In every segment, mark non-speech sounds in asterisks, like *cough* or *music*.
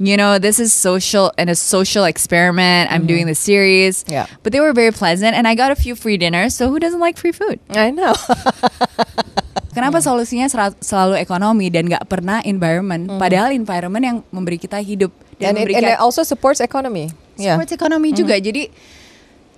you know, this is social and a social experiment. I'm doing the series. Yeah. But they were very pleasant and I got a few free dinners. So who doesn't like free food? I know. *laughs* Kenapa solusinya sera- selalu ekonomi dan nggak pernah environment? Padahal environment yang memberi kita hidup dan and, it, memberikan and it also supports economy. Yeah. supports ekonomi juga. Jadi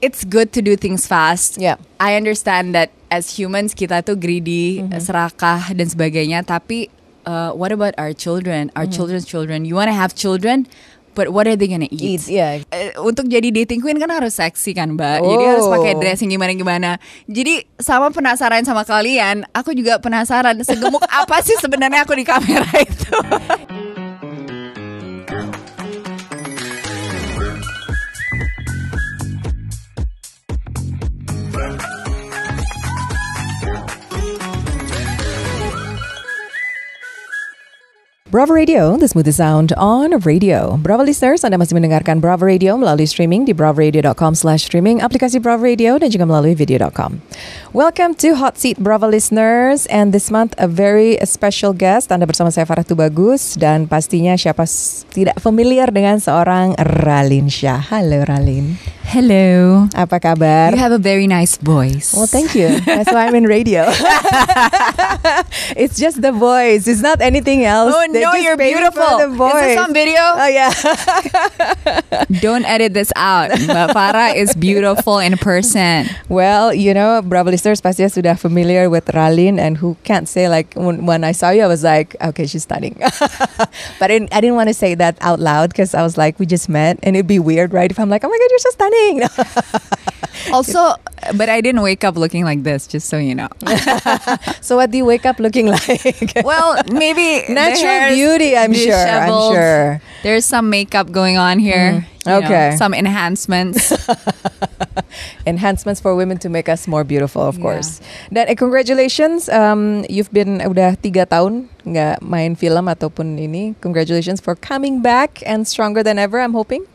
it's good to do things fast. Yeah. I understand that as humans kita tuh greedy, serakah dan sebagainya. Tapi uh, what about our children, our children's children? You wanna have children, but what are they gonna eat? Eat, yeah. Eh, untuk jadi dating queen kan harus seksi kan mbak Jadi harus Oh. pakai dress yang gimana-gimana Jadi sama penasaran sama kalian Aku juga penasaran Segemuk *laughs* apa sih sebenarnya aku di kamera itu *laughs* Bravo Radio, the smoothest sound on radio. Bravo listeners, Anda masih mendengarkan Bravo Radio melalui streaming di bravaradio.com slash streaming, aplikasi Bravo Radio, dan juga melalui video.com. Welcome to Hot Seat Bravo listeners, and this month a very special guest. Anda bersama saya Farah Tubagus, dan pastinya siapa tidak familiar dengan seorang Ralin Shah. Halo Ralin, Hello apa kabar? You have a very nice voice Well, thank you. That's why I'm in radio. *laughs* it's just the voice. It's not anything else. Oh no, just you're beautiful. For the Is this on video? Oh yeah. *laughs* Don't edit this out. Mbak Farah is beautiful in person. well, you know, Bravo listeners pasti sudah familiar with Ralin, and who can't say like when, when I saw you, I was like, okay, she's stunning. *laughs* but I didn't, I didn't want to say that out loud because I was like, we just met, and it'd be weird, right? If I'm like, oh my god, you're so stunning. *laughs* *laughs* Also, but I didn't wake up looking like this, just so you know. *laughs* so what do you wake up looking like? *laughs* Well, maybe Natural beauty, I'm sure. I'm sure. There's some makeup going on here. Mm, you know, okay. some enhancements. enhancements for women to make us more beautiful, of Yeah. course. Dan eh, congratulations, um, you've been udah tiga tahun nggak main film ataupun ini. Congratulations for coming back and stronger than ever. I'm hoping.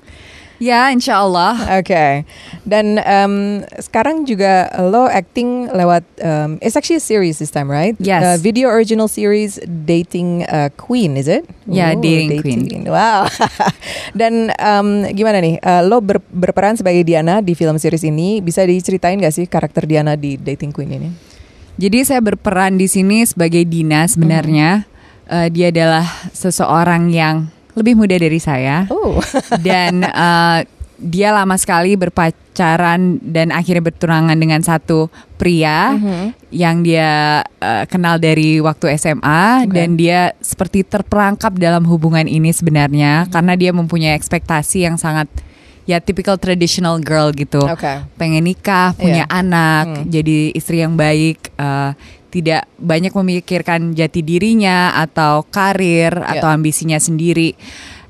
Ya, insya Allah. Okay. Dan um, sekarang juga lo acting lewat. Um, it's actually a series this time, right? Yes. Uh, video original series dating uh, Queen, is it? Yeah, Ooh, Dating Queen. Wow. *laughs* Dan um, gimana nih? Uh, lo ber- berperan sebagai Diana di film series ini. Bisa diceritain gak sih karakter Diana di Dating Queen ini? Jadi saya berperan di sini sebagai Dina sebenarnya. Eh, dia adalah seseorang yang lebih muda dari saya. Oh. *laughs* dan eh, dia lama sekali berpacaran dan akhirnya bertunangan dengan satu pria yang dia eh, kenal dari waktu SMA Oke. dan dia seperti terperangkap dalam hubungan ini sebenarnya karena dia mempunyai ekspektasi yang sangat ya typical traditional girl gitu Oke. pengen nikah punya Iya. anak Hmm. jadi istri yang baik eh, tidak banyak memikirkan jati dirinya atau karir Iya. atau ambisinya sendiri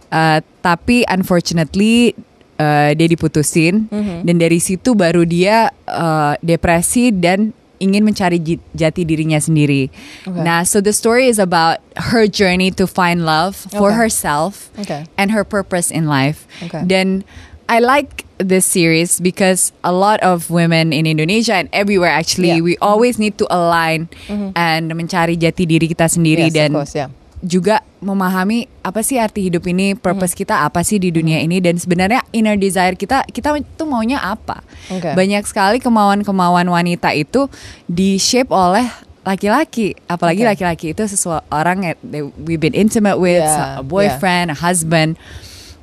Eh, tapi unfortunately eh, dia diputusin Mhm. dan dari situ baru dia eh, depresi dan ingin mencari jati dirinya sendiri. Oke. Nah, so the story is about her journey to find love for Okay. herself Okay. and her purpose in life. Okay. Then I like this series because a lot of women in Indonesia and everywhere actually Yeah. we always need to align and mencari jati diri kita sendiri Yes, dan course, yeah. juga memahami apa sih arti hidup ini, purpose Mm-hmm. kita apa sih di dunia ini dan sebenarnya inner desire kita kita tuh maunya apa. Okay. Banyak sekali kemauan-kemauan wanita itu di shape oleh laki-laki, apalagi Okay. laki-laki itu seseorang they- we've been intimate with, Yeah, a boyfriend, a husband.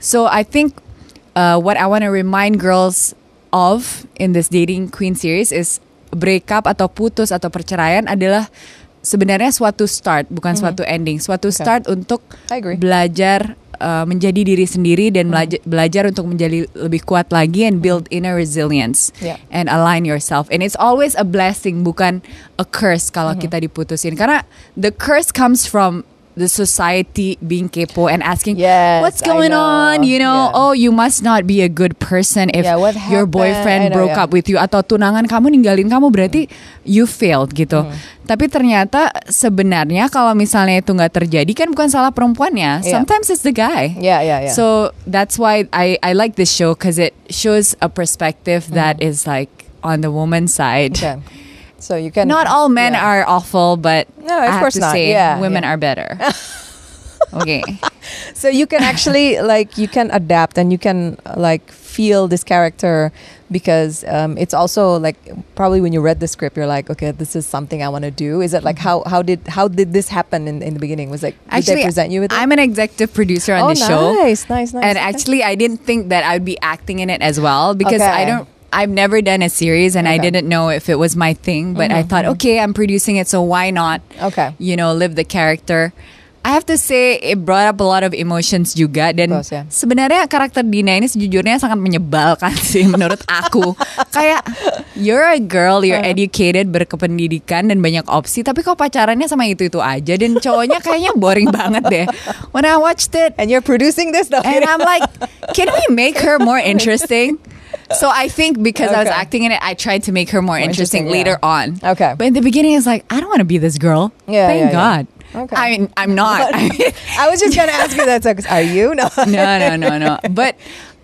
So I think uh, what I want to remind girls of in this dating queen series is breakup atau putus atau perceraian adalah sebenarnya suatu start bukan suatu ending, suatu Mm-hmm. Okay. start untuk belajar uh, menjadi diri sendiri dan belajar, belajar untuk menjadi lebih kuat lagi and build inner resilience Yeah. and align yourself. And it's always a blessing bukan a curse kalau kita diputusin karena the curse comes from the society being kepo and asking Yes, what's going on you know Yeah. oh you must not be a good person if Yeah, what your boyfriend know, broke yeah. up with you atau tunangan kamu ninggalin kamu berarti you failed gitu Mm-hmm. tapi ternyata sebenarnya kalau misalnya itu nggak terjadi kan bukan salah perempuannya Yeah. sometimes it's the guy Yeah, yeah, yeah. so that's why I I like this show because it shows a perspective that Mm-hmm. is like on the woman's side. okay. *laughs* So you can Not all men yeah. are awful, but No, of I course not. say Yeah, women yeah. are better. *laughs* Okay. *laughs* so you can actually like you can adapt and you can like feel this character because um, it's also like probably when you read the script you're like okay this is something I want to do is it like how how did how did this happen in, in the beginning was like did Actually, they present you with it I'm an executive producer on oh the show. nice nice nice And okay. actually, I didn't think that I'd be acting in it as well because I don't. I've never done a series, and I Okay. didn't know if it was my thing. But I thought, okay, I'm producing it, so why not? Okay. You know, live the character. I have to say, it brought up a lot of emotions juga. Dan course, yeah. sebenarnya karakter Dina ini sejujurnya sangat menyebalkan *laughs* sih menurut aku. Kayak you're a girl, you're Uh-huh. educated, berkependidikan dan banyak opsi. Tapi kok pacarannya sama itu itu aja dan cowoknya kayaknya boring banget deh. When I watched it, and you're producing this though and I'm like, can we make her more interesting? *laughs* So I think because I was Okay. acting in it, I tried to make her more, interesting, interesting, later on. Okay. But in the beginning, it's like, I don't want to be this girl. Yeah, Thank yeah, yeah. God. Okay. I mean, I'm not. *laughs* I mean, *laughs* I was just gonna ask you that so, are you no no, no, no, no. *laughs* But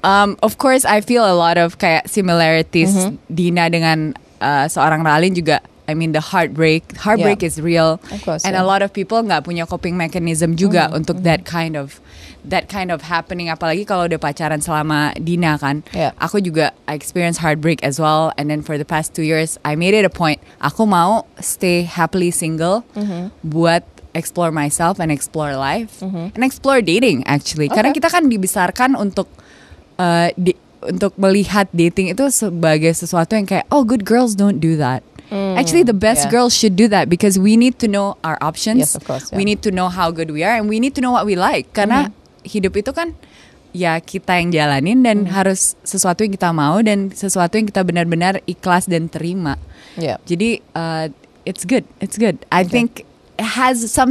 um, of course, I feel a lot of kayak similarities Mm-hmm. Dina dengan uh, seorang Ralin juga. I mean, the heartbreak, heartbreak Yeah. is real, Of course, and yeah. Mm-hmm. a lot of people nggak punya coping mechanism juga untuk that kind of that kind of happening. Apalagi kalau udah pacaran selama Dina kan. Yeah. Aku juga I experienced heartbreak as well, and then for the past two years, I made it a point. Aku mau stay happily single Mm-hmm. buat explore myself and explore life and explore dating actually. Karena Okay. kita kan dibesarkan untuk uh, di- untuk melihat dating itu sebagai sesuatu yang kayak oh good girls don't do that. Actually, the best yeah. girls should do that because we need to know our options. Yes, of course, We yeah. need to know how good we are and we need to know what we like. Karena hidup itu kan ya kita yang jalanin dan harus sesuatu yang kita mau dan sesuatu yang kita benar-benar ikhlas dan terima. yeah Jadi uh, it's good. It's good. I think it has some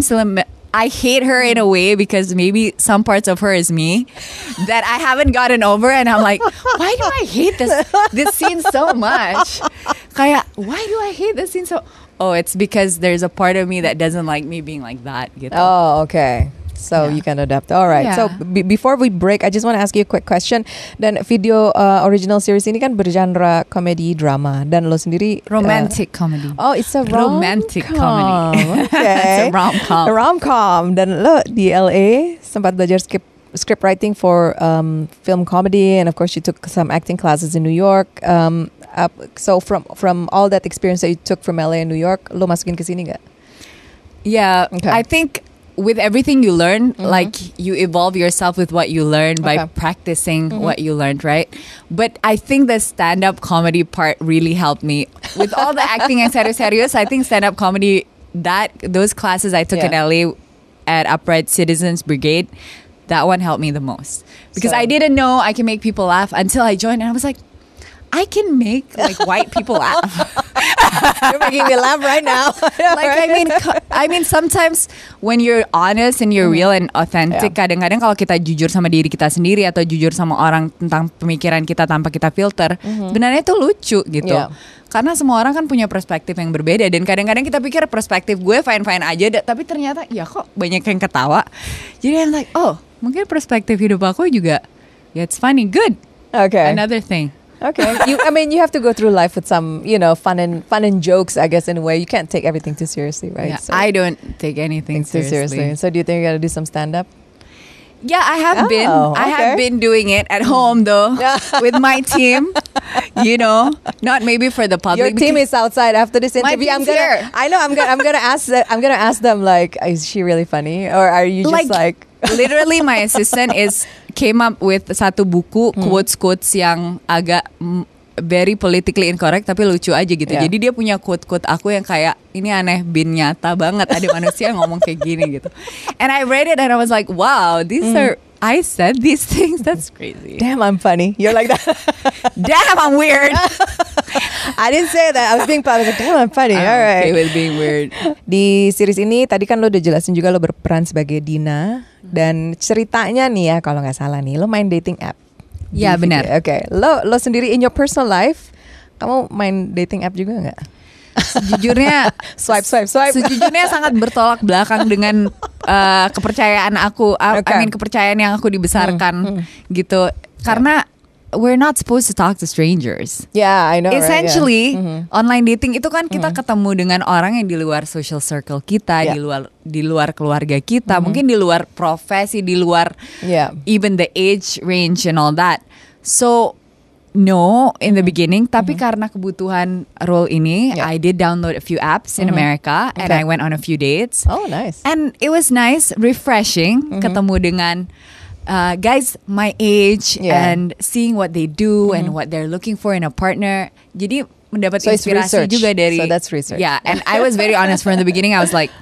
I hate her in a way because maybe some parts of her is me *laughs* that I haven't gotten over, and I'm like, why do I hate this this scene so much? Kayak, why do I hate this scene so? Oh, it's because there's a part of me that doesn't like me being like that. Gitu. Oh, okay. So Yeah. you can adapt. All right. So b- before we break, I just want to ask you a quick question. Dan video uh, original series ini kan bergenre komedi drama dan lo sendiri uh, Romantic comedy. Oh, it's a Romantic rom-com. comedy. Okay. *laughs* It's a rom-com. A rom-com. Dan lo di LA sempat belajar script script writing for um, film comedy, and of course you took some acting classes in New York. Um, up, so from from all that experience that you took from LA and New York, lo masukin ke sini gak? Yeah, Okay. I think with everything you learn, mm-hmm. like you evolve yourself with what you learn by Okay. practicing mm-hmm. what you learned, right? But I think the stand up comedy part really helped me. With all the acting and serious serious, I think stand up comedy that those classes I took in LA at Upright Citizens Brigade, that one helped me the most. Because So- I didn't know I can make people laugh until I joined and I was like, I can make like white people laugh. *laughs* *laughs* You're making me laugh right now. *laughs* *laughs* like I mean I mean sometimes when you're honest and you're real and authentic Yeah. kadang-kadang kalau kita jujur sama diri kita sendiri atau jujur sama orang tentang pemikiran kita tanpa kita filter sebenarnya itu lucu gitu Yeah. karena semua orang kan punya perspektif yang berbeda dan kadang-kadang kita pikir perspektif gue fine-fine aja tapi ternyata ya kok banyak yang ketawa jadi I'm like oh mungkin perspektif hidup aku juga ya it's funny good okay. another thing Okay. You, I mean, you have to go through life with some, you know, fun and fun and jokes. I guess in a way, you can't take everything too seriously, right? Yeah, So- I don't take anything too seriously. So do you think you got to do some stand up? Yeah, I have been. Oh, I have been doing it at mm. home though *laughs* with my team. You know, not maybe for the public. Your team is outside after this My interview. I'm team's gonna. here. I know. I'm gonna. I'm gonna ask. I'm gonna ask them like, is she really funny, or are you just like? Literally my assistant is came up with satu buku Hmm. quotes quotes yang agak very politically incorrect tapi lucu aja gitu. Yeah. Jadi dia punya quote quote aku yang kayak ini aneh bin nyata banget ada manusia yang ngomong kayak gini gitu. And I read it and I was like, wow, these Hmm. are I said these things. That's crazy. Damn, I'm funny. You're like that. *laughs* Damn, I'm weird. *laughs* I didn't say that. I was being proud. I was like, damn, I'm funny. I'm All right. okay with being weird. Di series ini tadi kan lo udah jelasin juga lo berperan sebagai Dina dan ceritanya nih ya kalau nggak salah nih lo main dating app. Ya, benar. Oke, lo lo sendiri in your personal life kamu main dating app juga nggak? Sejujurnya *laughs* Swipe swipe swipe. Sejujurnya sangat bertolak belakang dengan uh, *laughs* kepercayaan aku. Hmm, I mean kepercayaan yang aku dibesarkan gitu. Karena we're not supposed to talk to strangers. Yeah, I know. right? Yeah. Essentially, Mhm. online dating itu kan kita ketemu dengan orang yang di luar social circle kita, Yeah. di luar di luar keluarga kita, mungkin di luar profesi, di luar Yeah. even the age range and all that. So no in the beginning, tapi karena kebutuhan role ini, Yeah. I did download a few apps in America and Okay. I went on a few dates. Oh, nice. And it was nice, refreshing, Mm-hmm. ketemu dengan uh, guys my age Yeah. Mm-hmm. and seeing what they do and what they're looking for in a partner. Jadi mendapat So inspirasi research. juga dari So that's research. Yeah, and I was very honest from the beginning. I was like,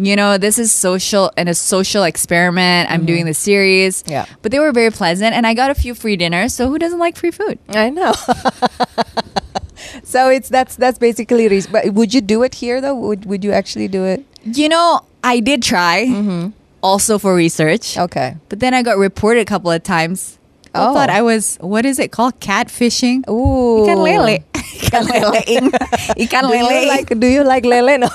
you know, this is social and a social experiment. I'm doing the series. Mm-hmm. Yeah. But they were very pleasant and I got a few free dinners. So who doesn't like free food? I know. *laughs* so it's that's that's basically reason. But would you do it here though? Would would you actually do it? You know, I did try Mm-hmm. Also for research. Okay. But then I got reported a couple of times. I Oh. thought I was what is it called? Catfishing. Ooh. *laughs* Ikan lele. Ikan leleing. Ikan Do you lele. like do you like lele? No,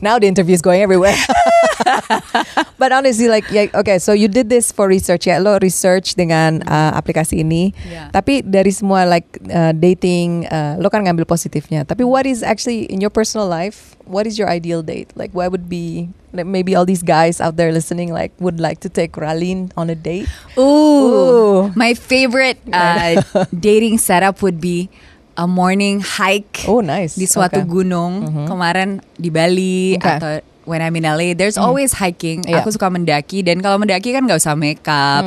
now the interview is going everywhere. *laughs* but honestly, like, yeah, okay, so you did this for research ya, lo research dengan uh, aplikasi ini. Yeah. Tapi dari semua like uh, dating, uh, lo kan ngambil positifnya. Tapi what is actually in your personal life? What is your ideal date? Like, what would be? like, Maybe all these guys out there listening like would like to take Ralin on a date. Ooh. Ooh. My favorite uh, *laughs* dating setup would be a morning hike Oh, nice. di suatu Okay. gunung. Kemarin di Bali Okay. atau when I'm in LA, there's always hiking. Yeah. Aku suka mendaki dan kalau mendaki kan nggak usah makeup.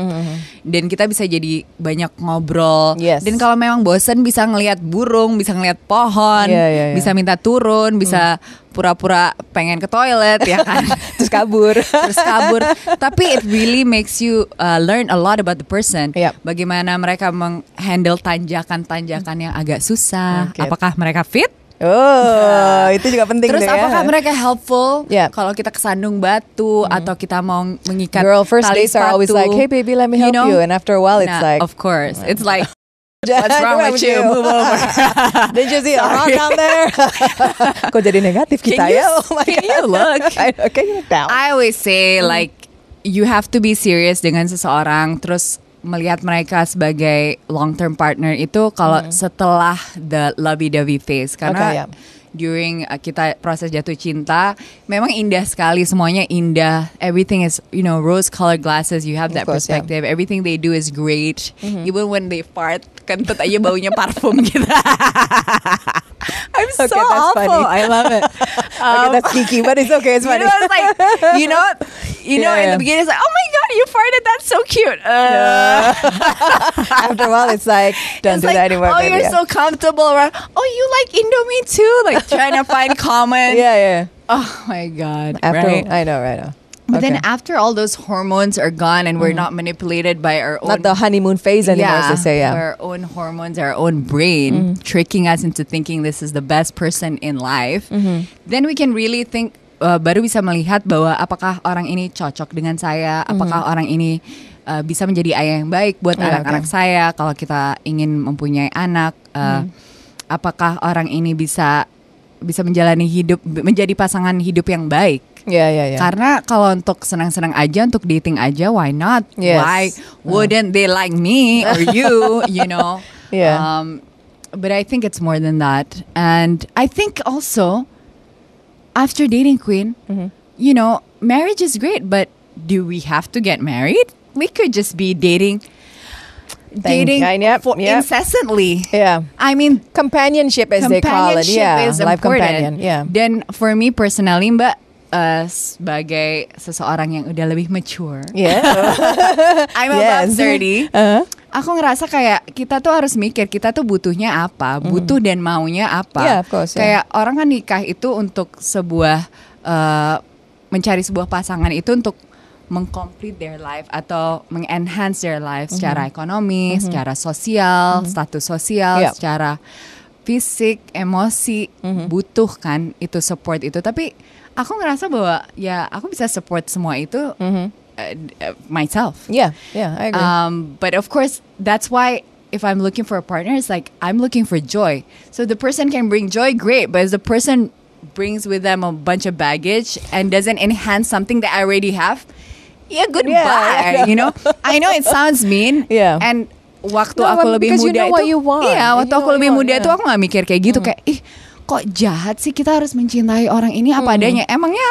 Dan kita bisa jadi banyak ngobrol. Yes. Dan kalau memang bosen bisa ngelihat burung, bisa ngelihat pohon, Yeah, yeah, yeah. bisa minta turun, bisa pura-pura pengen ke toilet ya kan. *laughs* Terus kabur. *laughs* terus kabur. Tapi it really makes you uh, learn a lot about the person. Yep. Bagaimana mereka menghandle tanjakan-tanjakan yang agak susah. Okay. Apakah mereka fit? Oh, itu juga penting Terus ya. apakah mereka helpful? Yep. Kalau kita kesandung batu atau kita mau mengikat Girl, first tali dates are always like, hey baby, let me help you. know? And after a while, it's Nah, like, of course, it's like *laughs* what's wrong with you? Move over. *laughs* Did you see a rock down there? *laughs* Kok jadi negatif kita Can you- ya? Oh my can God. you look? I you look down? I always say like you have to be serious dengan seseorang terus melihat mereka sebagai long term partner itu kalau setelah the lovey-dovey phase. Karena Okay, yeah. during uh, kita proses jatuh cinta memang indah sekali semuanya indah. Everything is you know rose colored glasses you have that course, yeah. perspective. Everything they do is great. Even when they fart kentut aja baunya parfum gitu *laughs* I'm so Okay, that's awful funny. I love it *laughs* okay, Um, that's geeky, but it's okay. It's you funny. know, it's like you know, you know, Yeah, in the beginning, it's like, oh my god, you farted. That's so cute. Uh, *laughs* After a while, it's like, don't it's do like, that anymore. oh, baby. you're so comfortable around. Oh, you like Indomie too? Like trying to find common. yeah, yeah. Oh my god. After, right? I know, right now. But then Okay. Mm-hmm. after all those hormones are gone and we're not manipulated by our own. not the honeymoon phase anymore, as they say. Yeah. Our own hormones, our own brain, tricking us into thinking this is the best person in life. Then we can really think, uh, baru bisa melihat bahwa apakah orang ini cocok dengan saya, apakah orang ini uh, bisa menjadi ayah yang baik buat Yeah, anak-anak okay. saya kalau kita ingin mempunyai anak. uh, Apakah orang ini bisa bisa menjalani hidup menjadi pasangan hidup yang baik? Yeah, yeah, yeah. Karena kalau untuk senang-senang aja, untuk dating aja, why not? Yes. Why wouldn't they like me or *laughs* you? You know. Yeah. Um, but I think it's more than that, and I think also after dating Queen, Mm-hmm. you know, marriage is great, but do we have to get married? We could just be dating, dating I- yep, for yep. incessantly. yeah. I mean, Companionship, as they call it. companionship Yeah. is Life important. companion. Yeah. Dan for me personally, Mbak, uh, sebagai seseorang yang udah lebih mature, Yeah. *laughs* I'm Yes. about 30. Uh-huh. Aku ngerasa kayak kita tuh harus mikir kita tuh butuhnya apa, butuh dan maunya apa. Mm. Yeah, of course, yeah. Kayak orang kan nikah itu untuk sebuah uh, mencari sebuah pasangan itu untuk mengcomplete their life atau mengenhance their life Mm-hmm. secara ekonomi, secara sosial, status sosial, Yeah. secara fisik, emosi, Mm-hmm. butuh kan itu support itu. Tapi aku ngerasa bahwa ya aku bisa support semua itu Mm-hmm. uh, myself. Yeah, yeah, I agree. Um, but of course, that's why if I'm looking for a partner, it's like I'm looking for joy. So the person can bring joy, great. But if the person brings with them a bunch of baggage and doesn't enhance something that I already have, yeah, goodbye. Yeah, yeah. You know, I know it sounds mean. Yeah. And waktu No, aku lebih because you muda know itu you want. iya You waktu know aku you lebih want, muda yeah. Hmm. tuh aku nggak mikir kayak gitu kayak ih kok jahat sih kita harus mencintai orang ini apa Hmm. adanya emangnya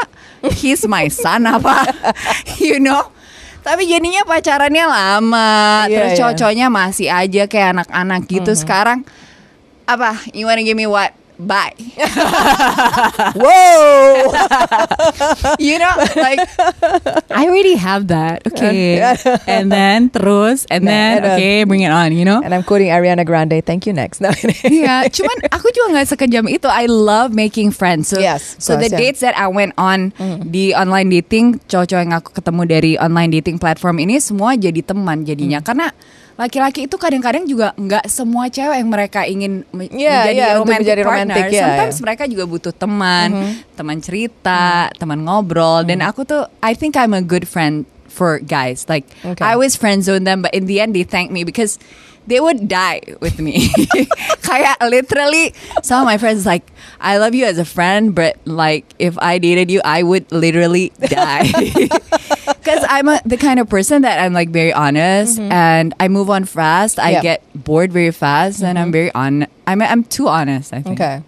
he's my son apa *laughs* you know tapi jadinya pacarannya lama Iya, terus iya. cowok-cowoknya masih aja kayak anak-anak gitu sekarang apa you wanna give me what bye *laughs* Wow. *laughs* you know like I already have that okay and then terus and Nah, then and, okay bring it on you know And I'm quoting Ariana Grande. Thank you next. *laughs* No. Iya, cuman aku juga nggak sekejam itu. I love making friends. So, Yes, so the course, yeah. dates that I went on di online dating, cowok-cowok yang aku ketemu dari online dating platform ini semua jadi teman jadinya. Mm. Karena laki-laki itu kadang-kadang juga nggak semua cewek yang mereka ingin me- Yeah, menjadi yeah, romantic menjadi partner. romantic, yeah, Sometimes yeah. mereka juga butuh teman, Mm-hmm. teman cerita, Mm. teman ngobrol. Dan aku tuh, I think I'm a good friend for guys. Like Okay. I always friend zone them, but in the end they thank me because they would die with me. *laughs* Kayak literally, some of my friends like, I love you as a friend, but like if I dated you, I would literally die. *laughs* *laughs* Because I'm a, the kind of person that I'm like very honest mm-hmm. and I move on fast. I Yeah. get bored very fast, and I'm mm-hmm. very on. I'm I'm too honest. I think. okay.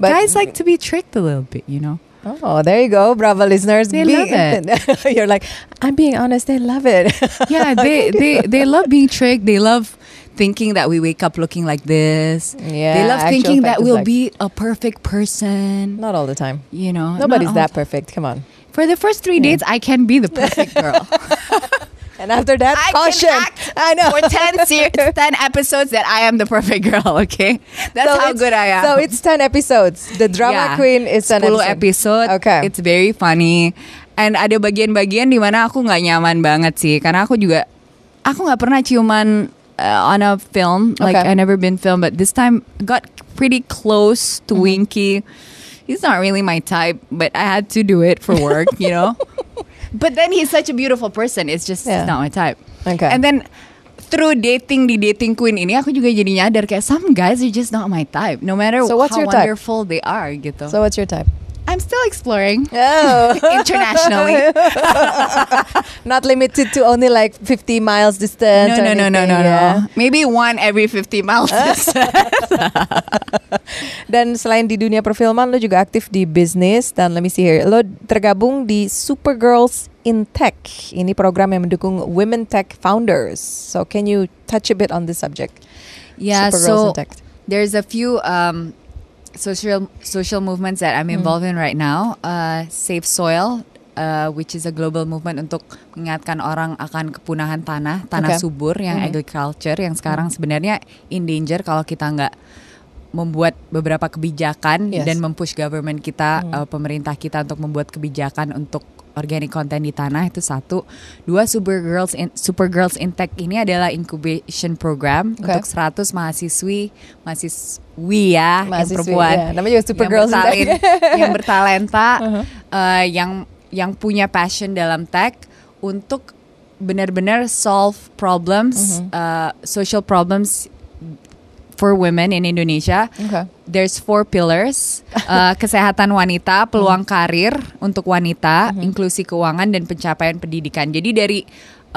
Guys like to be tricked a little bit, you know. Oh, there you go, Bravo listeners. They love *laughs* You're like, I'm being honest. They love it. *laughs* yeah, they they they love being tricked. They love thinking that we wake up looking like this. Yeah, they love thinking that we'll like- be a perfect person. Not all the time. You know, Nobody's that perfect. Come on. For the first three dates, I can be the *laughs* perfect girl. And after that, I caution. can act I know. for 10, *laughs* ser- 10 episodes that I am the perfect girl. *laughs* Okay, that's how good I am. So it's 10 episodes. The drama Yeah. queen is 10 10 episodes. episode. Okay. It's very funny. And ada bagian-bagian di mana aku nggak nyaman banget sih, karena aku juga aku nggak pernah ciuman uh, on a film. Like Okay. I never been filmed, but this time got pretty close to Mm-hmm. Winky. He's not really my type, but I had to do it for work, you know. *laughs* But then he's such a beautiful person. It's just Yeah. not my type. Okay. And then through dating di dating queen ini aku juga jadi nyadar kayak some guys are just not my type. No matter So what's how your type? wonderful they are gitu. So what's your type? I'm still exploring Oh. *laughs* internationally. *laughs* Not limited to only like 50 miles distance. no, no, no, no, no, yeah. no. Maybe one every 50 miles. *laughs* Dan selain di dunia perfilman, lo juga aktif di bisnis. Dan let me see here, lo tergabung di Supergirls in Tech. Ini program yang mendukung women tech founders. So can you touch a bit on this subject? yeah, Supergirls so in Tech. there's a few um, social social movements that I'm Hmm. involved in right now. Uh, Save Soil, uh, which is a global movement untuk mengingatkan orang akan kepunahan tanah, tanah Okay. subur yang Mhm. agriculture yang sekarang sebenarnya in danger kalau kita nggak membuat beberapa kebijakan Yes. dan mempush government kita, Hmm. uh, pemerintah kita untuk membuat kebijakan untuk organic content di tanah itu satu. Dua Super Girls in Super Girls in Tech ini adalah incubation program Okay. untuk 100 mahasiswi, mahasiswi ya, yang Mahasiswi, perempuan. ya. Namanya juga in yang, Tech. bertalen- yang bertalenta, *laughs* Uh-huh. uh, yang yang punya passion dalam tech untuk benar-benar solve problems, Mm-hmm. uh, social problems for women in Indonesia. Okay. There's four pillars: *laughs* uh, kesehatan wanita, peluang Mm-hmm. karir untuk wanita, inklusi keuangan dan pencapaian pendidikan. Jadi dari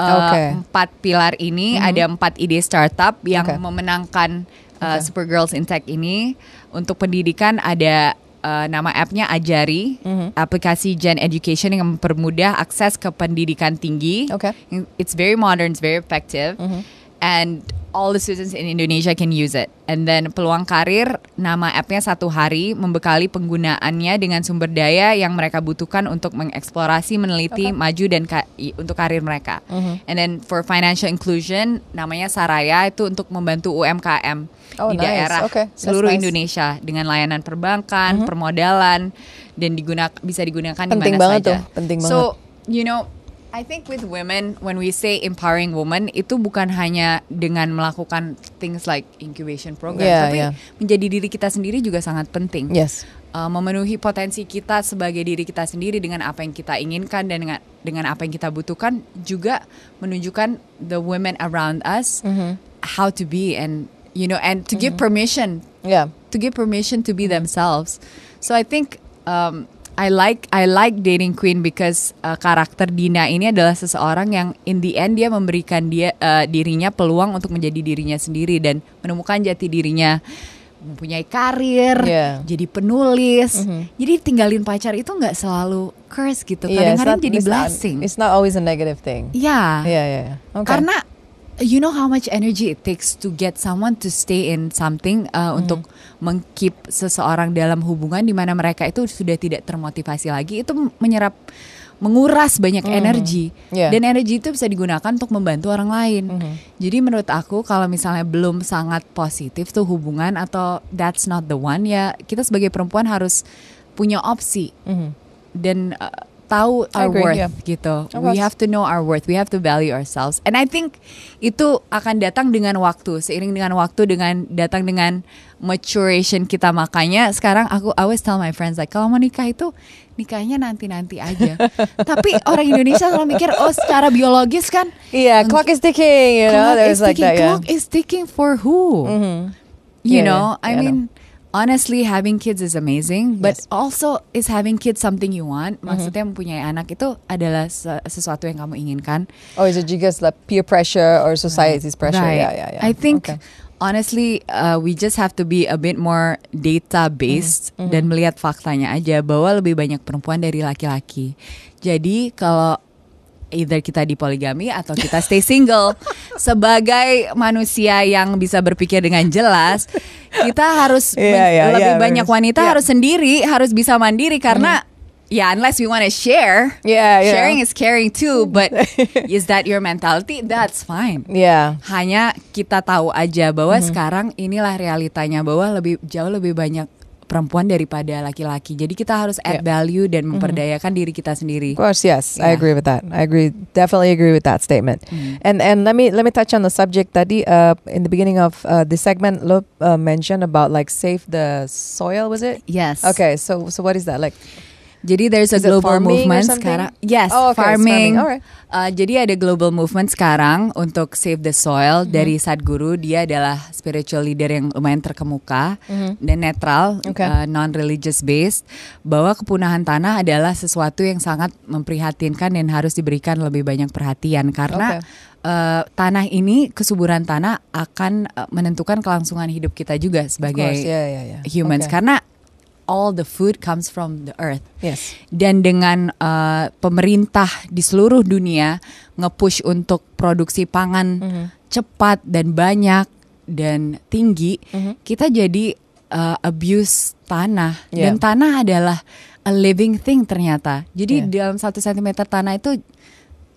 uh. Mm-hmm. empat pilar ini ada empat ide startup yang Oke. memenangkan uh, Oke. Super Girls in Tech ini. Untuk pendidikan ada uh, nama appnya Ajari, Mhm. aplikasi Gen Education yang mempermudah akses ke pendidikan tinggi. Okay. It's very modern, it's very effective, Mhm. and all the students in Indonesia can use it. And then peluang karir, nama appnya satu hari membekali penggunaannya dengan sumber daya yang mereka butuhkan untuk mengeksplorasi, meneliti, maju dan ka- untuk karir mereka. Mhm. And then for financial inclusion, namanya Saraya itu untuk membantu UMKM Oh, di nice. daerah Okay, that's seluruh nice. Indonesia dengan layanan perbankan, permodalan dan digunakan bisa digunakan di Penting mana banget saja. tuh, penting so, you know, I think with women when we say empowering women itu bukan hanya dengan melakukan things like incubation program, Yeah, tapi yeah. menjadi diri kita sendiri juga sangat penting. Yes. Uh, memenuhi potensi kita sebagai diri kita sendiri dengan apa yang kita inginkan dan dengan dengan apa yang kita butuhkan juga menunjukkan the women around us Mhm. how to be and you know and to Mm-hmm. give permission Yeah. to give permission to be themselves. So I think um, I like I like dating Queen because uh, karakter Dina ini adalah seseorang yang in the end dia memberikan dia uh, dirinya peluang untuk menjadi dirinya sendiri dan menemukan jati dirinya mempunyai karir, Yeah. jadi penulis. Jadi tinggalin pacar itu nggak selalu curse gitu. Yeah, Kadang-kadang not- jadi it's not- blessing. It's not always a negative thing. Iya. Yeah, yeah, yeah. Okay. Karena you know how much energy it takes to get someone to stay in something uh, Hmm. untuk mengkeep seseorang dalam hubungan di mana mereka itu sudah tidak termotivasi lagi itu menyerap menguras banyak energi Yeah. dan energi itu bisa digunakan untuk membantu orang lain. Jadi menurut aku kalau misalnya belum sangat positif tuh hubungan atau that's not the one ya kita sebagai perempuan harus punya opsi dan uh, tahu I our agree, worth yeah. gitu. We have to know our worth. We have to value ourselves. And I think itu akan datang dengan waktu, seiring dengan waktu dengan datang dengan maturation kita makanya sekarang aku I always tell my friends like kalau mau nikah itu nikahnya nanti-nanti aja. *laughs* Tapi orang Indonesia selalu mikir oh secara biologis kan yeah, clock is ticking. You know, clock there's is like ticking. that. Yeah. Clock is ticking for who? You Yeah, know, yeah. I Yeah, I mean, honestly, having kids is amazing, but Yes. also is having kids something you want. Maksudnya mempunyai anak itu adalah se- sesuatu yang kamu inginkan. Or is it just like peer pressure or society's pressure? Right. Yeah, yeah, yeah. I think Okay. honestly, uh, we just have to be a bit more data based Mm-hmm. dan melihat faktanya aja bahwa lebih banyak perempuan dari laki-laki. Jadi kalau either kita di poligami atau kita stay single *laughs* sebagai manusia yang bisa berpikir dengan jelas, kita harus Iya, men- iya, lebih iya, banyak wanita Iya. harus sendiri, harus bisa mandiri karena ya unless we want to share. Yeah, yeah. Sharing is caring too, but *laughs* is that your mentality? That's fine Yeah. hanya kita tahu aja bahwa Mm-hmm. sekarang inilah realitanya bahwa lebih jauh lebih banyak perempuan daripada laki-laki. Jadi kita harus add Yeah. value dan Mm-hmm. memperdayakan diri kita sendiri. Of course, yes, I Yeah. agree with that. I agree, definitely agree with that statement. And and let me let me touch on the subject. Tadi uh, in the beginning of uh, the segment, lo uh, mentioned about like save the soil. Was it? Yes. Okay, so so what is that like? Jadi there's a Is global movement sekarang. Yes, Oh, okay, farming. farming. Alright. Uh, jadi ada global movement sekarang untuk save the soil Mm-hmm. dari Sadhguru. Dia adalah spiritual leader yang lumayan terkemuka dan netral. Okay. uh, non-religious based. Bahwa kepunahan tanah adalah sesuatu yang sangat memprihatinkan dan harus diberikan lebih banyak perhatian karena Okay. uh, tanah ini kesuburan tanah akan uh, menentukan kelangsungan hidup kita juga sebagai course, yeah, yeah, yeah. humans Okay. karena all the food comes from the earth Yes. dan dengan uh, pemerintah di seluruh dunia nge-push untuk produksi pangan Mm-hmm. cepat dan banyak dan tinggi, kita jadi uh, abuse tanah Yeah. dan tanah adalah a living thing ternyata. Jadi Yeah. dalam satu sentimeter tanah itu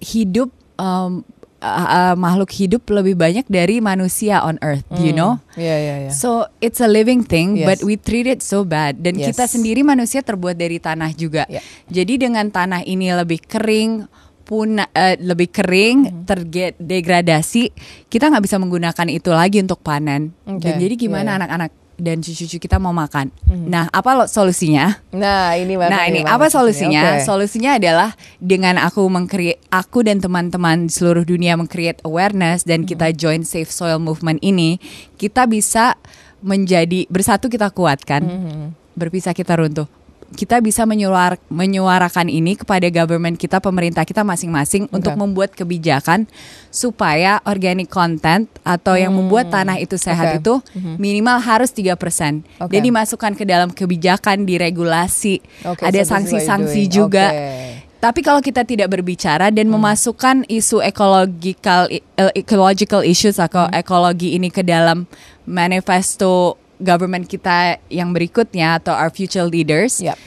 hidup um, uh, uh, makhluk hidup lebih banyak dari manusia on earth, you know? Yeah, yeah, yeah. So it's a living thing, Yes. but we treat it so bad. Dan Yes. kita sendiri manusia terbuat dari tanah juga. Yeah. Jadi dengan tanah ini lebih kering, punah, eh, lebih kering, Mm-hmm. terdegradasi, kita nggak bisa menggunakan itu lagi untuk panen. Dan Okay. jadi gimana Yeah, yeah. anak-anak dan cucu-cucu kita mau makan? Nah, apa lo- solusinya? Nah, ini Nah ini apa solusinya? Okay. Solusinya adalah dengan aku mengcreate aku dan teman-teman di seluruh dunia mengcreate awareness dan kita join Safe Soil Movement ini, kita bisa menjadi bersatu kita kuatkan, berpisah kita runtuh. Kita bisa menyuar, menyuarakan ini kepada government kita, pemerintah kita masing-masing untuk membuat kebijakan supaya organic content atau yang membuat tanah itu sehat Oke. itu minimal harus 3% Oke. Dan dimasukkan ke dalam kebijakan, diregulasi, Okay, ada so sanksi-sanksi doing. juga. Okay. Tapi kalau kita tidak berbicara Hmm. dan memasukkan isu ekologikal eh, ecological issues atau Hmm. ekologi ini ke dalam manifesto government kita yang berikutnya atau our future leaders, Yep.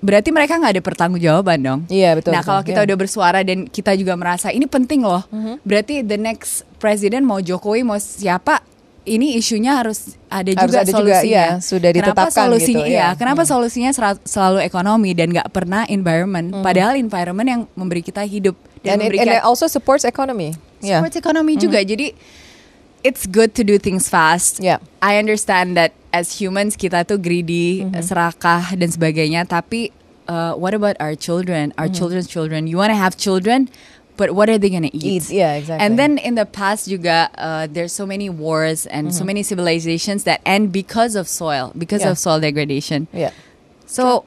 berarti mereka nggak ada pertanggungjawaban dong. Iya, betul, Nah betul. kalau kita Iya. udah bersuara dan kita juga merasa ini penting loh, Mm-hmm. berarti the next president mau Jokowi mau siapa, ini isunya harus ada Harus juga ada juga, solusinya. iya, sudah Kenapa ditetapkan solusinya? gitu, iya, iya. kenapa solusinya sera- selalu ekonomi dan nggak pernah environment? Padahal environment yang memberi kita hidup dan And it, and it also supports economy. Yeah. supports ekonomi juga. Jadi it's good to do things fast. Yeah. I understand that as humans kita tuh greedy, Mm-hmm. serakah dan sebagainya. Tapi uh, what about our children, our Mm-hmm. children's children? You want to have children, but what are they gonna eat? Eat, yeah, exactly. And then in the past juga, uh, there's so many wars and so many civilizations that end because of soil, because Mm-hmm. Yeah. of soil degradation. Yeah. So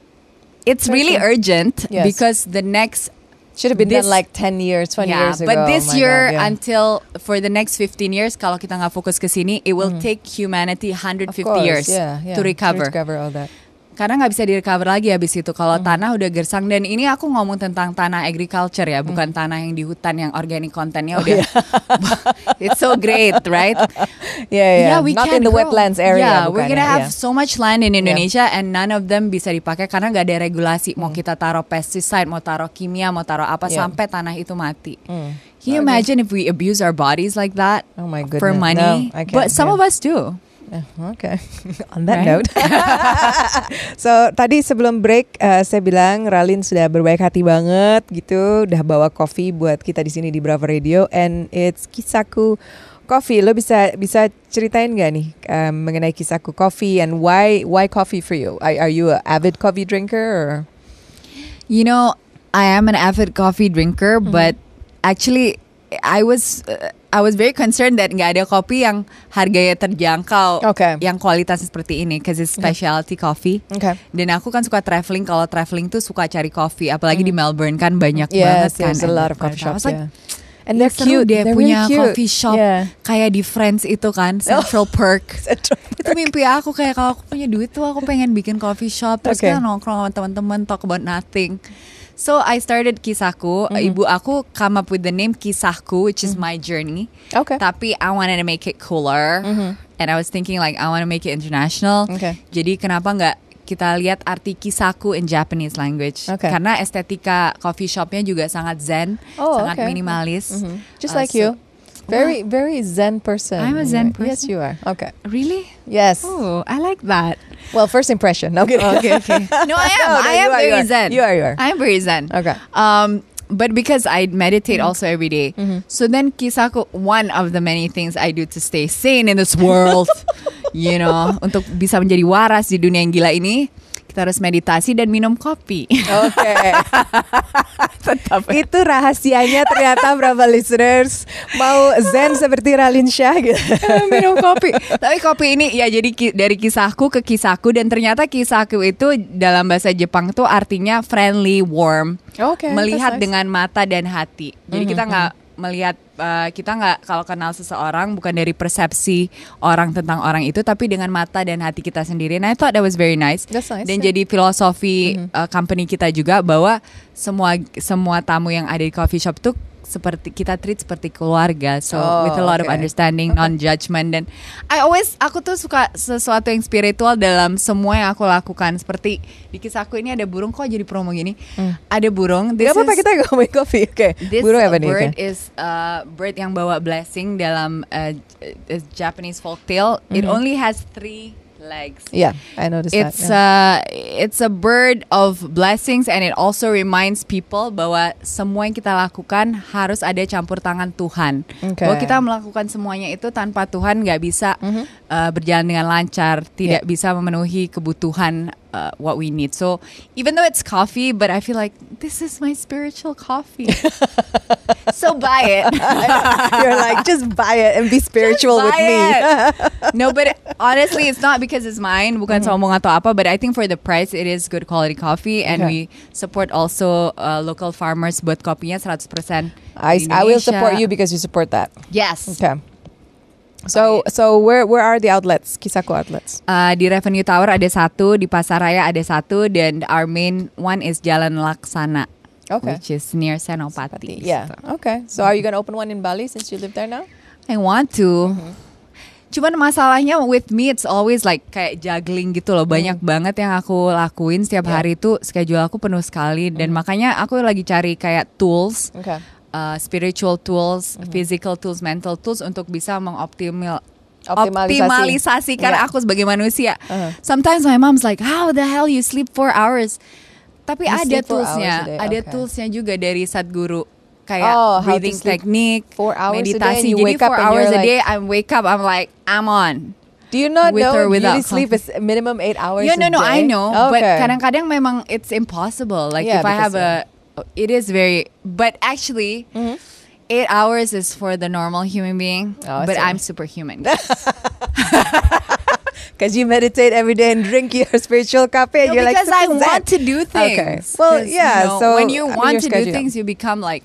it's really urgent Yes. because the next Should have been This- done like 10 years, 20 yeah, years ago. but Oh this my year God, yeah. until for the next 15 years kalau kita nggak fokus ke sini, it will take humanity Mm-hmm. 150 course, years yeah, yeah, to recover. recover all that. Karena nggak bisa direcover lagi habis itu kalau Mm-hmm. tanah udah gersang dan ini aku ngomong tentang tanah agriculture ya, bukan tanah yang di hutan yang organic content-nya Oh, udah *laughs* It's so great, right? Yeah, yeah. we Not can in the grow. wetlands area. Yeah, we're gonna ya, have yeah. so much land in Indonesia and none of them bisa dipakai karena nggak ada regulasi. Mau kita taruh pesticide, mau taruh kimia, mau taruh apa Hmm. Yeah. sampai tanah itu mati. Mm. Can you imagine if we abuse our bodies like that Oh my for goodness. money? No, but some yeah. of us do. Eh, Okay. *laughs* On that Right? note. *laughs* so tadi sebelum break eh, saya bilang Ralin sudah berbaik hati banget gitu, udah bawa kopi buat kita di sini di Bravo Radio and it's Kisaku Coffee. Lo bisa bisa ceritain gak nih eh, mengenai Kisaku Coffee and why why coffee for you? Are, are you a avid coffee drinker or? You know, I am an avid coffee drinker, Mm-hmm. but actually I was uh, I was very concerned that nggak ada kopi yang harganya terjangkau, Okay. yang kualitasnya seperti ini, because it's specialty coffee. Okay. Dan aku kan suka traveling. Kalau traveling tuh suka cari kopi, apalagi di Melbourne kan banyak banget Mm. Yes, kan. there's a lot of coffee shops. like, yeah. And "Ya they're cute. deh They're punya really cute. coffee shop Yeah. kayak di Friends itu kan, *laughs* Central Perk. *laughs* Central itu mimpi aku kayak kalau aku punya duit tuh aku pengen bikin coffee shop terus Okay. kita nongkrong sama teman-teman talk about nothing. So I started kisahku. Mm-hmm. Ibu aku come up with the name kisahku, which is my journey. Okay. Tapi I wanted to make it cooler, and I was thinking like I want to make it international. Mm-hmm. Okay. Jadi kenapa nggak kita lihat arti kisahku in Japanese language? Okay. Karena estetika coffee shopnya juga sangat zen, Oh, sangat okay. minimalis. Mhm. Just Uh, like so- you. Very, very zen person. I'm a zen Yes, person. you are. Okay. Really? Yes. Oh, I like that. Well, first impression. No, kidding. Okay, okay. *laughs* No, I am. No, no, I am are, very you zen. You are, you are. I am very zen. Okay. Um, but because I meditate also every day, so then kisahku one of the many things I do to stay sane in this world, *laughs* you know, untuk bisa menjadi waras di dunia yang gila ini, kita harus meditasi dan minum kopi. Oke. *laughs* Itu rahasianya ternyata berapa listeners mau zen seperti Ralin Shah gitu. minum kopi. Tapi kopi ini ya jadi ki- dari kisahku ke kisahku dan ternyata kisahku itu dalam bahasa Jepang tuh artinya friendly, warm. Oke, melihat that's nice. dengan mata dan hati. Jadi kita nggak melihat uh, kita nggak kalau kenal seseorang bukan dari persepsi orang tentang orang itu tapi dengan mata dan hati kita sendiri. Nah, I thought that was very nice. That's nice, dan yeah. jadi filosofi uh, company kita juga bahwa semua semua tamu yang ada di coffee shop tuh seperti kita treat seperti keluarga. So Oh, with a lot of okay. understanding, non-judgment dan I always aku tuh suka sesuatu yang spiritual dalam semua yang aku lakukan. Seperti di kisahku ini ada burung kok jadi promo gini. Ada burung. This Gak apa-apa kita ngomongin kopi. Oke. This Burung apa nih? bird is uh, bird yang bawa blessing dalam uh, uh, Japanese folktale. It only has three legs. Yeah, I noticed It's that. yeah. uh, it's a bird of blessings and it also reminds people bahwa semua yang kita lakukan harus ada campur tangan Tuhan. Okay. Bahwa kita melakukan semuanya itu tanpa Tuhan nggak bisa uh, berjalan dengan lancar, tidak Yeah. bisa memenuhi kebutuhan uh, what we need. So even though it's coffee, but I feel like this is my spiritual coffee. *laughs* so buy it. *laughs* You're like just buy it and be spiritual with me. *laughs* no, but honestly, it's not because it's mine. Bukan Mm-hmm. apa, but I think for the price, it is good quality coffee, and Okay. we support also uh, local farmers buat kopinya 100% I, I will support you because you support that. Yes. Okay. So so where where are the outlets? Kisako outlets. Uh, di Revenue Tower ada satu, di Pasaraya ada satu, dan our main one is Jalan Laksana, Okay. which is near Senopati. Yeah. Okay. So are you gonna open one in Bali since you live there now? I want to. Mm-hmm. Cuman masalahnya with me it's always like kayak juggling gitu loh. Banyak banget yang aku lakuin setiap Mm. Yeah. hari itu schedule aku penuh sekali dan makanya aku lagi cari kayak tools, Okay. Uh, spiritual tools, Mm-hmm. physical tools, mental tools untuk bisa mengoptimal Optimalisasi. optimalisasikan Yeah. aku sebagai manusia. Uh-huh. Sometimes my mom's like, "How the hell you sleep four hours?" Tapi You ada toolsnya, ada okay. toolsnya juga dari Sadguru kayak Oh, breathing technique, four hours a day and meditasi. Jadi wake up four and hours a like- day, I wake up, I'm like, I'm on. Do you not With know beauty sleep is minimum eight hours? Yeah, no, no, I day? know. But Okay. kadang-kadang memang it's impossible. Like Yeah, if I have a, Oh, it is very. But actually, mm-hmm. eight hours is for the normal human being. Oh, but see. I'm superhuman. *laughs* *laughs* Because you meditate every day and drink your *laughs* spiritual coffee, and No, you're like, because I want to do things. Okay. Well, 'Cause, yeah, you know, so, when you want your to do things, you become like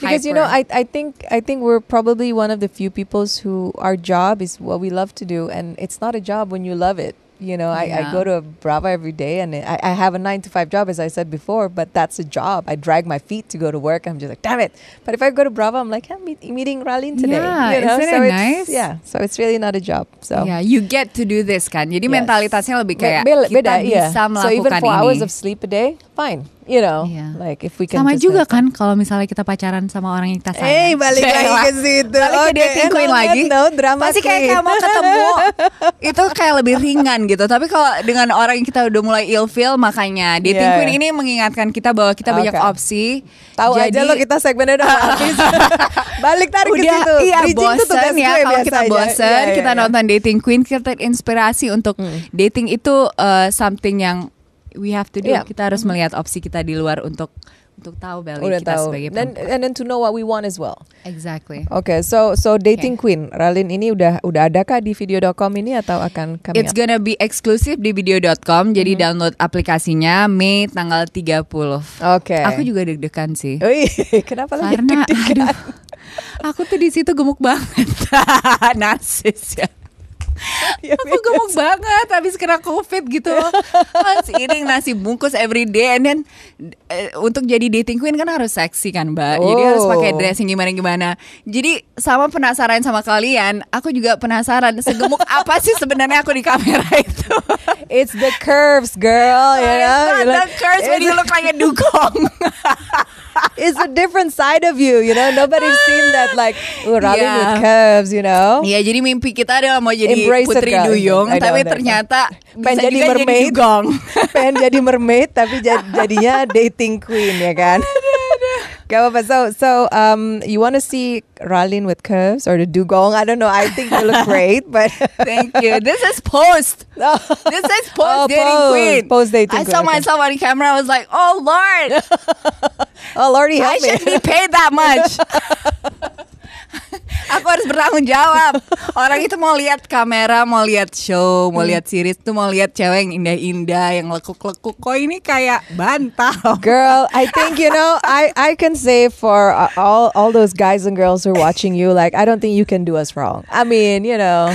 because you know. I, I think I think we're probably one of the few peoples who our job is what we love to do and it's not a job when you love it you know I, I Yeah. go to Brava every day and I, I have a nine to five job as I said before but that's a job I drag my feet to go to work I'm just like damn it but if I go to Brava I'm like I'm meet, meeting Ralin today Yeah, you know isn't so it it's, nice? yeah so it's really not a job so Yeah, you get to do this kan. Jadi Yes. mentalitasnya lebih kayak be- kita beda, iya. bisa so even melakukan four ini. hours of sleep a day fine you know Iya. like if we can Sama juga kan kalau misalnya kita pacaran sama orang yang kita sayang. Eh, balik lagi ke situ. Balik ke Oke, dating queen lagi. note, drama Pasti kayak mau ketemu. *laughs* itu kayak lebih ringan gitu. Tapi kalau dengan orang yang kita udah mulai ilfeel makanya dating Iya, queen ini mengingatkan kita bahwa kita banyak Oke. opsi. Tahu Jadi, aja lo kita segmennya udah habis. *laughs* Balik tarik ke udah situ. iya bosen ya kalau kita bosen Iya, iya, kita iya. nonton dating queen kita terinspirasi untuk dating itu uh, something yang we have to do Iya. kita harus melihat opsi kita di luar untuk untuk tahu value Udah kita tahu. sebagai perempuan and then to know what we want as well. exactly Oke, so so dating queen, Ralin ini udah udah ada kah di video.com ini atau akan coming It's up? gonna be exclusive di video.com jadi download aplikasinya Mei tanggal 30 Oke. Aku juga deg-degan sih Ui, *laughs* kenapa lagi deg-degan? aduh aku tuh di situ gemuk banget *laughs* narsis ya *laughs* Ya, aku gemuk banget habis kena covid gitu. Masih eating nasi bungkus every day and then eh, untuk jadi dating queen kan harus seksi kan mbak? Jadi harus Oh. pakai dressing gimana gimana jadi sama penasaran sama kalian aku juga penasaran segemuk *laughs* apa sih sebenarnya aku di kamera *laughs* itu? It's the curves, girl. You know, It's the curse when you look like a dugong it's a different side of you. You know, nobody's seen that like Ralin Yeah. with curves. You know. Iya jadi mimpi kita adalah mau jadi Embrace putri girl. duyung I tapi know. ternyata pengen jadi mermaid dugong *laughs* pengen jadi mermaid tapi jad- jadinya dating queen ya kan Apa-apa. So, so um, you want to see Ralin with curves or the dugong? I don't know. I think you look *laughs* great, but *laughs* Thank you. This is post. *laughs* This is post Oh, dating queen. Post dating I queen, saw okay. myself on camera. I was like, oh Lord, oh Lordy I help me. shouldn't be paid that much. *laughs* Aku harus bertanggung jawab. Orang itu mau lihat kamera, mau lihat show, mau lihat series tuh mau lihat cewek yang indah-indah, yang lekuk-lekuk. Kok ini kayak bantal? Girl, I think you know. I I can say for uh, all all those guys and girls who are watching you, like I don't think you can do us wrong. I mean, you know,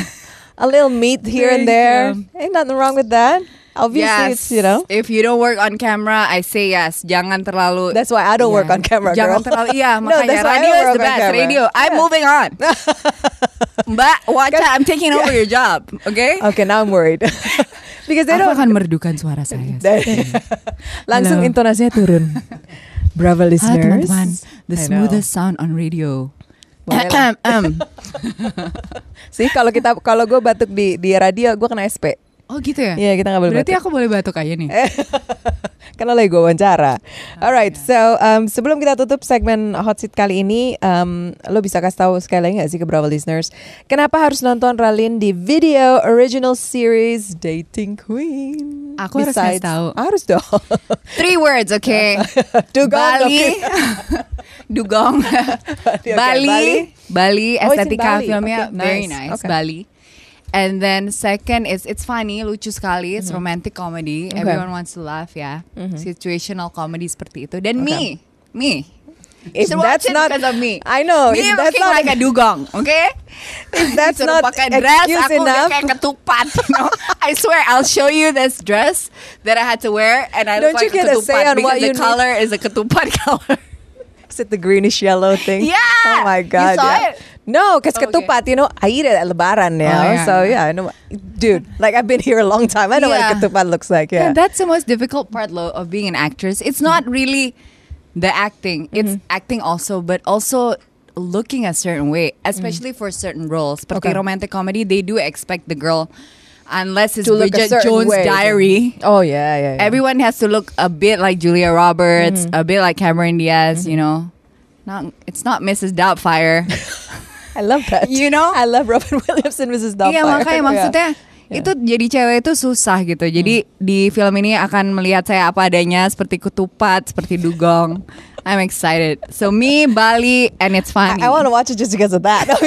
a little meat here and there, you. ain't nothing wrong with that. Obviously, Yes. it's you know. If you don't work on camera, I say yes. Jangan terlalu That's why I don't work Yeah. on camera, Jangan girl. terlalu iya *laughs* No, makanya that's why I radio don't is work the best. camera. Radio. I'm Yeah. moving on. *laughs* Mbak, watch out. I'm taking over your job. Okay? Okay, now I'm worried *laughs* because they Aku don't. akan merdukan suara saya. Langsung Halo. intonasinya turun. Bravo Halo listeners. teman-teman, the I know. smoothest sound on radio. Sih kalau kita kalau gue batuk di di radio gue kena SP. Oh gitu ya? Iya kita nggak boleh Berarti batuk. aku boleh batuk aja nih. *laughs* Karena lagi gue wawancara. Alright, so um, sebelum kita tutup segmen hot seat kali ini, um, lo bisa kasih tahu sekali lagi nggak sih ke Bravo listeners, kenapa harus nonton Ralin di video original series Dating Queen? Aku harus kasih Besides- tahu. Harus dong. *laughs* Three words, okay? *laughs* Dugong, Bali, oke. Dugong, Oke, Bali, Bali. Bali, Oh, estetika Bali. filmnya Okay, very nice. nice, Okay. Bali. And then second is it's funny, lucu sekali, it's romantic comedy. Mm-hmm. Okay. Everyone wants to laugh, ya. Situational comedy seperti itu. Dan Okay. me, me. If You watch that's not- because of me. I know, Me if that's not- like a dugong, okay? *laughs* If that's not pakai dress, excuse aku enough. kayak ketupat. You know? I swear, I'll show you this dress that I had to wear, and I Don't look you like get a a say ketupat on because what the you need? color is a ketupat *laughs* color. Is it the greenish yellow thing? Yeah! Oh my god. You saw yeah. it? No, because Okay. ketupat, you know, I eat it at Lebaran now. Oh, yeah. So yeah, I know. Dude, like I've been here a long time. I know Yeah. what ketupat looks like. Yeah. Yeah, that's the most difficult part lo, of being an actress. It's not really the acting. It's Mm-hmm. acting also, but also looking a certain way, especially for certain roles. Mm. Okay. romantic comedy, they do expect the girl, unless it's To look a Bridget Jones' way. Diary. oh yeah, yeah. yeah. Everyone has to look a bit like Julia Roberts, Mm-hmm. a bit like Cameron Diaz. You know, not it's not Mrs. Doubtfire. *laughs* I love that. You know? I love Robin *laughs* Williams and Mrs. Doubtfire. Iya makanya Yeah. maksudnya Yeah. itu jadi cewek itu susah gitu. Jadi di film ini akan melihat saya apa adanya seperti ketupat, seperti dugong. *laughs* I'm excited. So me Bali and it's funny. I, I want to watch it just because of that. *laughs*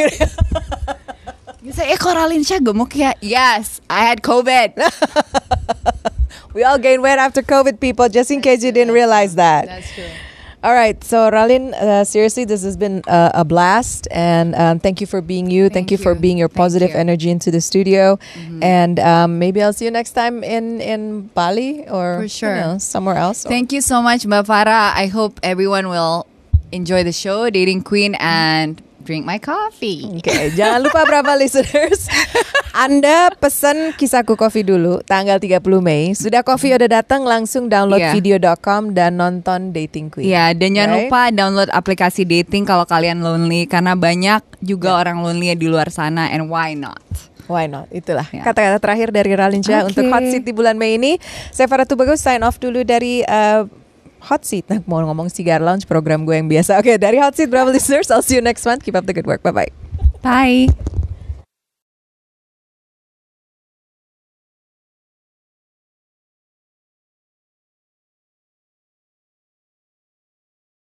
Bisa eh kok Ralinsha gemuk ya? Yes, I had COVID. We all gain weight after COVID, people. Just in case you didn't realize that. That's true. All right, so Ralin, uh, seriously, this has been uh, a blast, and um, thank you for being you. Thank, Thank you for being your positive you. Mm-hmm. energy into the studio, and um, maybe I'll see you next time in in Bali or For you know, somewhere else. Thank you so much, Mbak Farah. I hope everyone will enjoy the show, Dating Queen, and drink my coffee. Oke, jangan lupa berapa listeners. Anda pesan kisahku kopi dulu tanggal 30 Mei. Sudah kopi udah datang langsung download Iya. video.com dan nonton Dating Queen. Ya, dan jangan Right? lupa download aplikasi dating kalau kalian lonely karena banyak juga orang lonely di luar sana and why not? Why not? Itulah Ya. kata-kata terakhir dari Ralinca Oke. untuk Hot di bulan Mei ini. Saya Farah Tubagus sign off dulu dari uh, Hot Seat. Nah, mau ngomong Cigar Lounge program gue yang biasa. Oke, dari Hot Seat, bravo listeners. I'll see you next month. Keep up the good work. Bye-bye. Bye.